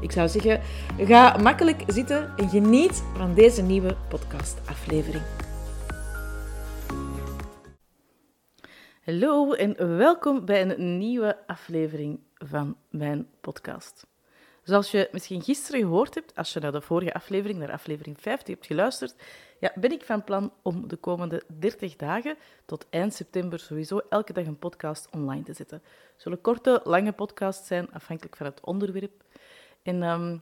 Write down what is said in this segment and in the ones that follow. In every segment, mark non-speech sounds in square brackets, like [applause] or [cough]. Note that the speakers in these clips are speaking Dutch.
Ik zou zeggen, ga makkelijk zitten en geniet van deze nieuwe podcastaflevering. Hallo en welkom bij een nieuwe aflevering van mijn podcast. Zoals je misschien gisteren gehoord hebt, als je naar de vorige aflevering, naar aflevering 50 hebt geluisterd, ja, ben ik van plan om de komende 30 dagen tot eind september sowieso elke dag een podcast online te zetten. Het zullen korte, lange podcasts zijn, afhankelijk van het onderwerp. En ehm,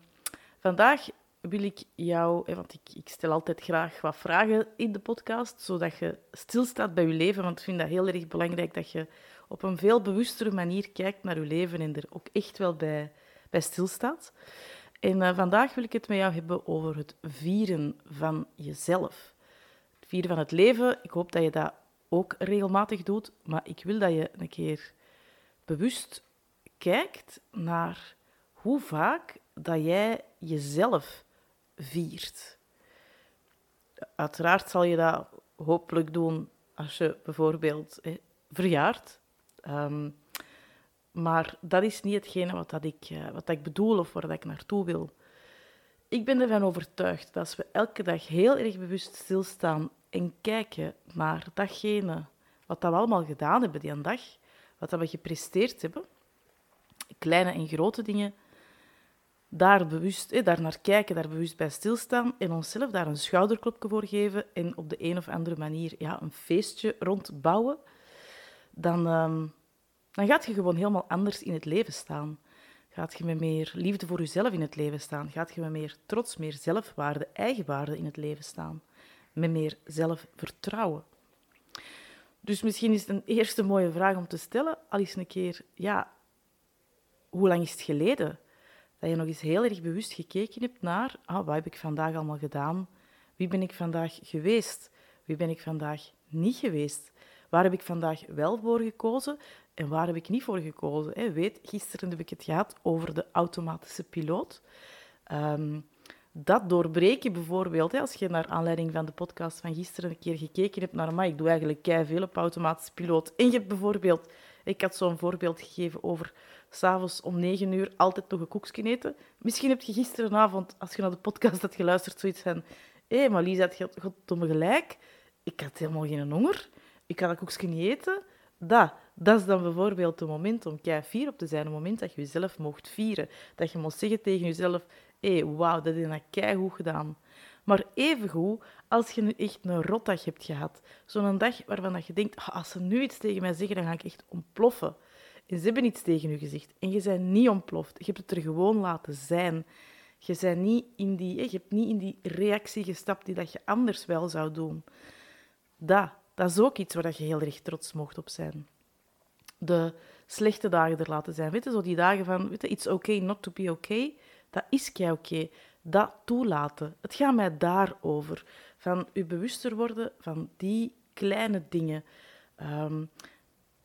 vandaag wil ik jou, want ik, ik, stel altijd graag wat vragen in de podcast, zodat je stilstaat bij je leven, want ik vind dat heel erg belangrijk dat je op een veel bewustere manier kijkt naar je leven en er ook echt wel bij, bij stilstaat. En uh, vandaag wil ik het met jou hebben over het vieren van jezelf. Het vieren van het leven. Ik hoop dat je dat ook regelmatig doet, maar ik wil dat je een keer bewust kijkt naar hoe vaak dat jij jezelf viert. Uiteraard zal je dat hopelijk doen als je bijvoorbeeld verjaart. Um, maar dat is niet hetgene wat, dat ik, uh, wat dat ik bedoel of waar dat ik naartoe wil. Ik ben ervan overtuigd dat als we elke dag heel erg bewust stilstaan en kijken naar datgene wat dat we allemaal gedaan hebben die dag, wat we gepresteerd hebben, kleine en grote dingen, daar bewust, eh, daar naar kijken, daar bewust bij stilstaan en onszelf daar een schouderklopje voor geven en op de een of andere manier ja, een feestje rondbouwen, dan, um, dan gaat je gewoon helemaal anders in het leven staan. Gaat je met meer liefde voor jezelf in het leven staan? Gaat je met meer trots, meer zelfwaarde, eigenwaarde in het leven staan? Met meer zelfvertrouwen? Dus misschien is het een eerste mooie vraag om te stellen, al eens een keer, ja, hoe lang is het geleden dat je nog eens heel erg bewust gekeken hebt naar ah, wat heb ik vandaag allemaal gedaan? Wie ben ik vandaag geweest? Wie ben ik vandaag niet geweest? Waar heb ik vandaag wel voor gekozen en waar heb ik niet voor gekozen? Weet, gisteren heb ik het gehad over de automatische piloot. Um, dat doorbreken bijvoorbeeld, als je naar aanleiding van de podcast van gisteren een keer gekeken hebt naar, maar ik doe eigenlijk veel op automatische piloot. En je hebt bijvoorbeeld, ik had zo'n voorbeeld gegeven over s'avonds om negen uur altijd nog een koekje eten. Misschien heb je gisterenavond, als je naar de podcast had geluisterd, zoiets van... Hé, hey, maar Lisa, had me gelijk. Ik had helemaal geen honger. Ik kan dat koekje niet eten. Dat, dat is dan bijvoorbeeld het moment om kei fier op te zijn. Het moment dat je jezelf mocht vieren. Dat je mocht zeggen tegen jezelf... Hé, hey, wauw, dat je kei goed gedaan. Maar evengoed, als je nu echt een rotdag hebt gehad, zo'n dag waarvan je denkt, ah, als ze nu iets tegen mij zeggen, dan ga ik echt ontploffen. En ze hebben iets tegen je gezegd en je bent niet ontploft. Je hebt het er gewoon laten zijn. Je, bent niet in die, je hebt niet in die reactie gestapt die dat je anders wel zou doen. Dat, dat is ook iets waar je heel erg trots mocht op zijn. De slechte dagen er laten zijn. Weet zo die dagen van, weet je, it's okay not to be okay. Dat is kei oké. Dat toelaten. Het gaat mij daarover. Van u bewuster worden van die kleine dingen. Um,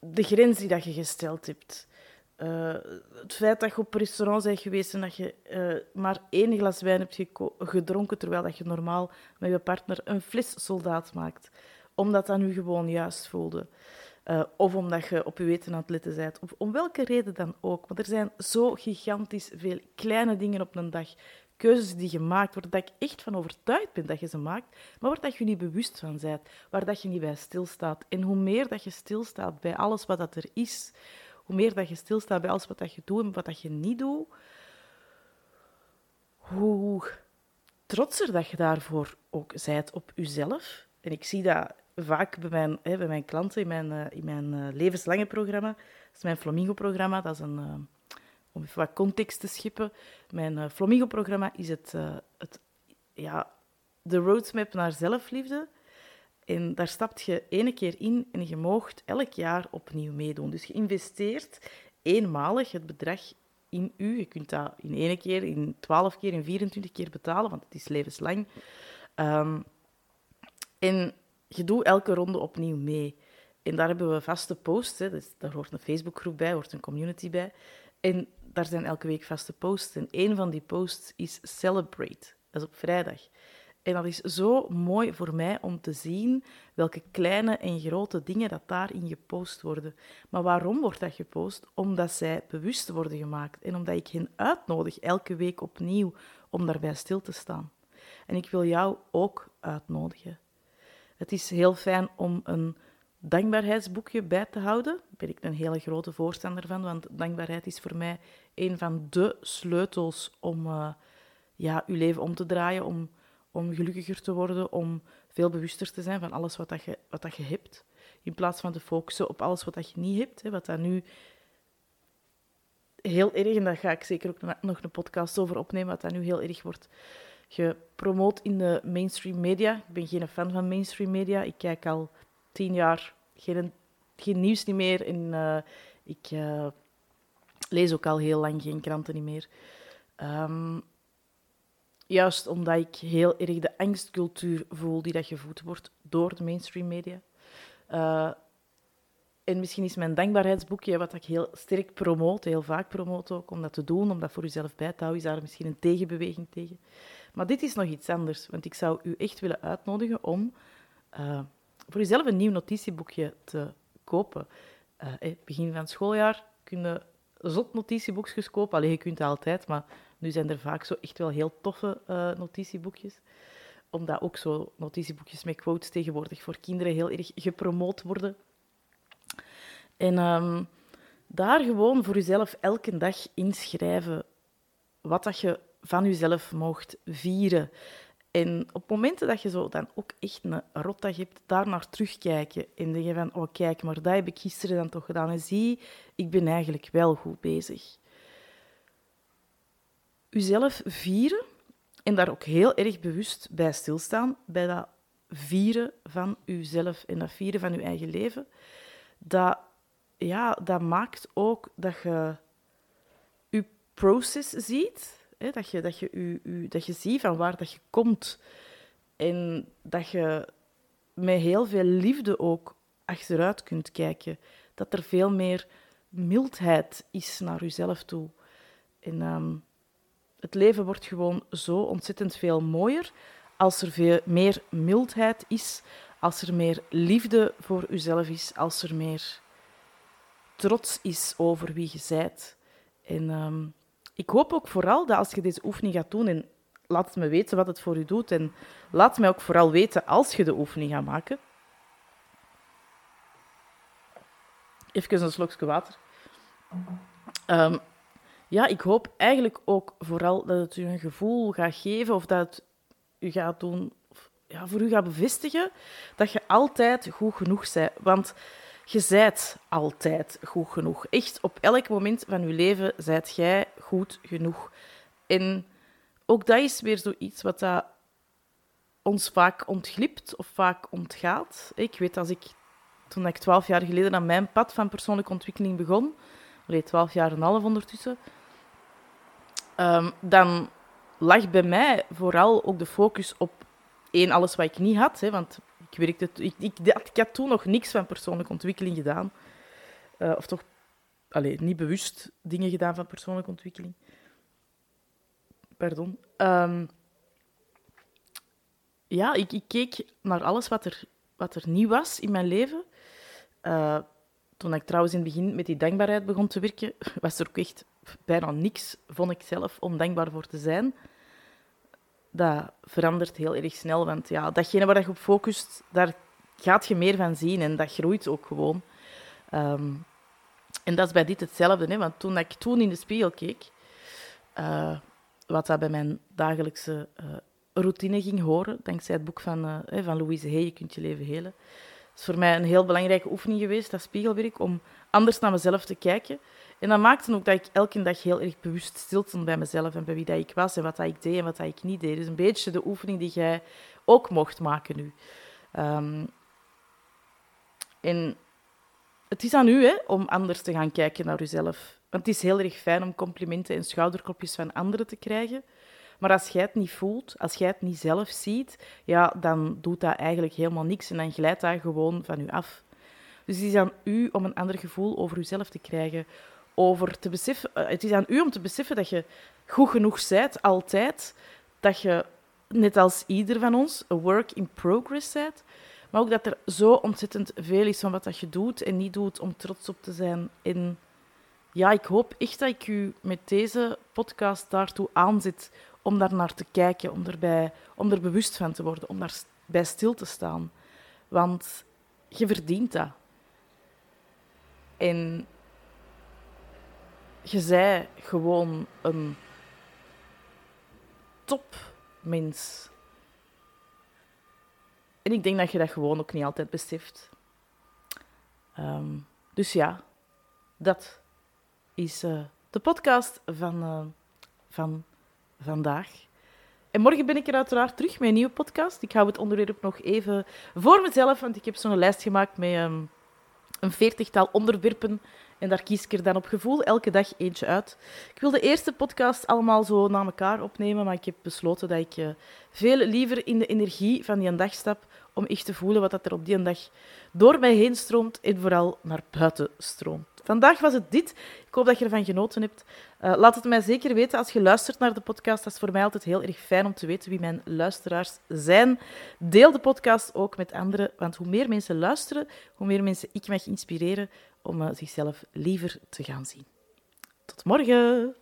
de grens die dat je gesteld hebt. Uh, het feit dat je op restaurant bent geweest en dat je uh, maar één glas wijn hebt gedronken, terwijl dat je normaal met je partner een fles soldaat maakt. Omdat dat nu gewoon juist voelde. Uh, of omdat je op je weten aan het letten bent. Of om welke reden dan ook. Want er zijn zo gigantisch veel kleine dingen op een dag keuzes die gemaakt worden, dat ik echt van overtuigd ben dat je ze maakt, maar waar dat je niet bewust van bent, waar dat je niet bij stilstaat. En hoe meer dat je stilstaat bij alles wat dat er is, hoe meer dat je stilstaat bij alles wat dat je doet en wat dat je niet doet, hoe trotser dat je daarvoor ook zijt op jezelf. En ik zie dat vaak bij mijn, hè, bij mijn klanten in mijn, uh, in mijn uh, levenslange programma. Dat is mijn Flamingo-programma. Dat is een... Om even wat context te schippen. Mijn uh, Flamingo-programma is het, uh, het, ja, de roadmap naar zelfliefde. En daar stapt je ene keer in en je moogt elk jaar opnieuw meedoen. Dus je investeert eenmalig het bedrag in u. Je kunt dat in één keer, in twaalf keer, in 24 keer betalen, want het is levenslang. Um, En je doet elke ronde opnieuw mee. En daar hebben we vaste posts. Hè. Dus daar hoort een Facebookgroep bij, hoort een community bij. En daar zijn elke week vaste posts. En een van die posts is Celebrate. Dat is op vrijdag. En dat is zo mooi voor mij om te zien welke kleine en grote dingen dat daarin gepost worden. Maar waarom wordt dat gepost? Omdat zij bewust worden gemaakt en omdat ik hen uitnodig elke week opnieuw om daarbij stil te staan. En ik wil jou ook uitnodigen. Het is heel fijn om een dankbaarheidsboekje bij te houden. Daar ben ik een hele grote voorstander van, want dankbaarheid is voor mij een van de sleutels om uh, ja, uw leven om te draaien, om om gelukkiger te worden, om veel bewuster te zijn van alles wat, dat je, wat dat je hebt. In plaats van te focussen op alles wat dat je niet hebt. Hè, wat dat nu heel erg, en daar ga ik zeker ook nog een podcast over opnemen, wat dat nu heel erg wordt gepromoot in de mainstream media. Ik ben geen fan van mainstream media. Ik kijk al tien jaar geen, geen nieuws niet meer. En uh, ik uh, lees ook al heel lang geen kranten niet meer. Um, Juist omdat ik heel erg de angstcultuur voel die dat gevoed wordt door de mainstream media. Uh, en misschien is mijn dankbaarheidsboekje, wat ik heel sterk promoot, heel vaak promoot ook, om dat te doen, om dat voor uzelf bij te houden, is daar misschien een tegenbeweging tegen. Maar dit is nog iets anders, want ik zou u echt willen uitnodigen om voor uzelf een nieuw notitieboekje te kopen. Uh, begin van het schooljaar kun je zot notitieboekjes kopen. Alleen je kunt het altijd, maar nu zijn er vaak zo echt wel heel toffe uh, notitieboekjes. Omdat ook zo notitieboekjes met quotes tegenwoordig voor kinderen heel erg gepromoot worden. En um, daar gewoon voor jezelf elke dag inschrijven wat dat je van jezelf mocht vieren. En op momenten dat je zo dan ook echt een rotdag hebt, daar naar terugkijken. En denken van, oh kijk, maar dat heb ik gisteren dan toch gedaan. En zie, ik ben eigenlijk wel goed bezig uzelf vieren en daar ook heel erg bewust bij stilstaan, bij dat vieren van uzelf en dat vieren van uw eigen leven, dat, ja, dat maakt ook dat je je proces ziet, dat, je, dat, je u, u, dat je ziet van waar dat je komt en dat je met heel veel liefde ook achteruit kunt kijken, dat er veel meer mildheid is naar jezelf toe. En um, het leven wordt gewoon zo ontzettend veel mooier als er veel meer mildheid is, als er meer liefde voor uzelf is, als er meer trots is over wie je bent. En ehm, ik hoop ook vooral dat als je deze oefening gaat doen, en laat het me weten wat het voor je doet, en laat mij ook vooral weten als je de oefening gaat maken. Even een slokje water. Um, ja, ik hoop eigenlijk ook vooral dat het u een gevoel gaat geven of dat het u gaat doen, ja, voor u gaat bevestigen dat je altijd goed genoeg bent. Want je zijt altijd goed genoeg. Echt, op elk moment van je leven zijt jij goed genoeg. En ook dat is weer zoiets wat ons vaak ontglipt of vaak ontgaat. Ik weet als ik, toen ik twaalf jaar geleden aan mijn pad van persoonlijke ontwikkeling begon, twaalf jaar en een half ondertussen, Ehm, dan lag bij mij vooral ook de focus op één, alles wat ik niet had. Hè, want ik, had toen nog niks van persoonlijke ontwikkeling gedaan. Uh, of toch allez, niet bewust dingen gedaan van persoonlijke ontwikkeling. Pardon. Um, ja, ik, ik, keek naar alles wat er, wat er nieuw was in mijn leven. Uh, toen ik trouwens in het begin met die dankbaarheid begon te werken, [laughs] was er ook echt bijna niks, vond ik zelf, om dankbaar voor te zijn. Dat verandert heel erg snel, want ja, datgene waar je op focust, daar gaat je meer van zien en dat groeit ook gewoon. Um, en dat is bij dit hetzelfde, hè? want toen ik toen in de spiegel keek, uh, wat dat bij mijn dagelijkse uh, routine ging horen, dankzij het boek van, uh, van Louise Hay, Je kunt je leven helen, is voor mij een heel belangrijke oefening geweest, dat spiegelwerk, om anders naar mezelf te kijken. En dat maakte ook dat ik elke dag heel erg bewust stilstond bij mezelf en bij wie dat ik was en wat dat ik deed en wat dat ik niet deed. Dus een beetje de oefening die jij ook mocht maken nu. Um, en het is aan u hè, om anders te gaan kijken naar uzelf. Want het is heel erg fijn om complimenten en schouderklopjes van anderen te krijgen. Maar als jij het niet voelt, als jij het niet zelf ziet, ja, dan doet dat eigenlijk helemaal niks en dan glijdt dat gewoon van u af. Dus het is aan u om een ander gevoel over uzelf te krijgen. Over te beseffen, eh, het is aan u om te beseffen dat je goed genoeg bent, altijd. Dat je, net als ieder van ons, een work in progress bent. Maar ook dat er zo ontzettend veel is van wat dat je doet en niet doet om trots op te zijn. En ja, ik hoop echt dat ik u met deze podcast daartoe aanzet om daar naar te kijken, om, om er bewust van te worden, om daarbij stil te staan. Want je verdient dat. En je zij gewoon een topmens. En ik denk dat je dat gewoon ook niet altijd beseft. Ehm, dus ja, dat is uh, de podcast van, uh, van vandaag. En morgen ben ik er uiteraard terug met een nieuwe podcast. Ik hou het onderwerp nog even voor mezelf, want ik heb zo'n lijst gemaakt met um, een veertigtal onderwerpen. En daar kies ik er dan op gevoel elke dag eentje uit. Ik wil de eerste podcast allemaal zo na elkaar opnemen, maar ik heb besloten dat ik uh, veel liever in de energie van die dag stap om echt te voelen wat er op die dag door mij heen stroomt en vooral naar buiten stroomt. Vandaag was het dit. Ik hoop dat je ervan genoten hebt. Uh, laat het mij zeker weten als je luistert naar de podcast. Dat is voor mij altijd heel erg fijn om te weten wie mijn luisteraars zijn. Deel de podcast ook met anderen, want hoe meer mensen luisteren, hoe meer mensen ik mag inspireren om uh, zichzelf liever te gaan zien. Tot morgen!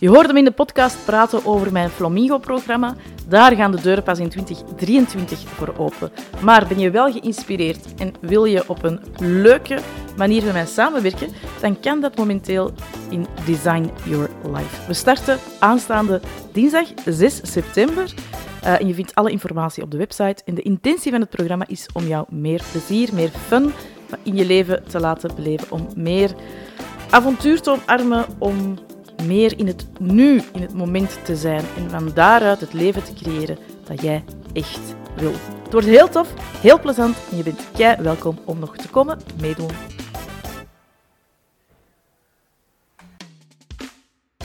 Je hoorde me in de podcast praten over mijn Flamingo-programma. Daar gaan de deuren pas in 2023 voor open. Maar ben je wel geïnspireerd en wil je op een leuke manier met mij samenwerken, dan kan dat momenteel in Design Your Life. We starten aanstaande dinsdag 6 september. Uh, en je vindt alle informatie op de website. En de intentie van het programma is om jou meer plezier, meer fun in je leven te laten beleven. Om meer avontuur te omarmen, om meer in het nu, in het moment te zijn en van daaruit het leven te creëren dat jij echt wil. Het wordt heel tof, heel plezant en je bent kei welkom om nog te komen meedoen.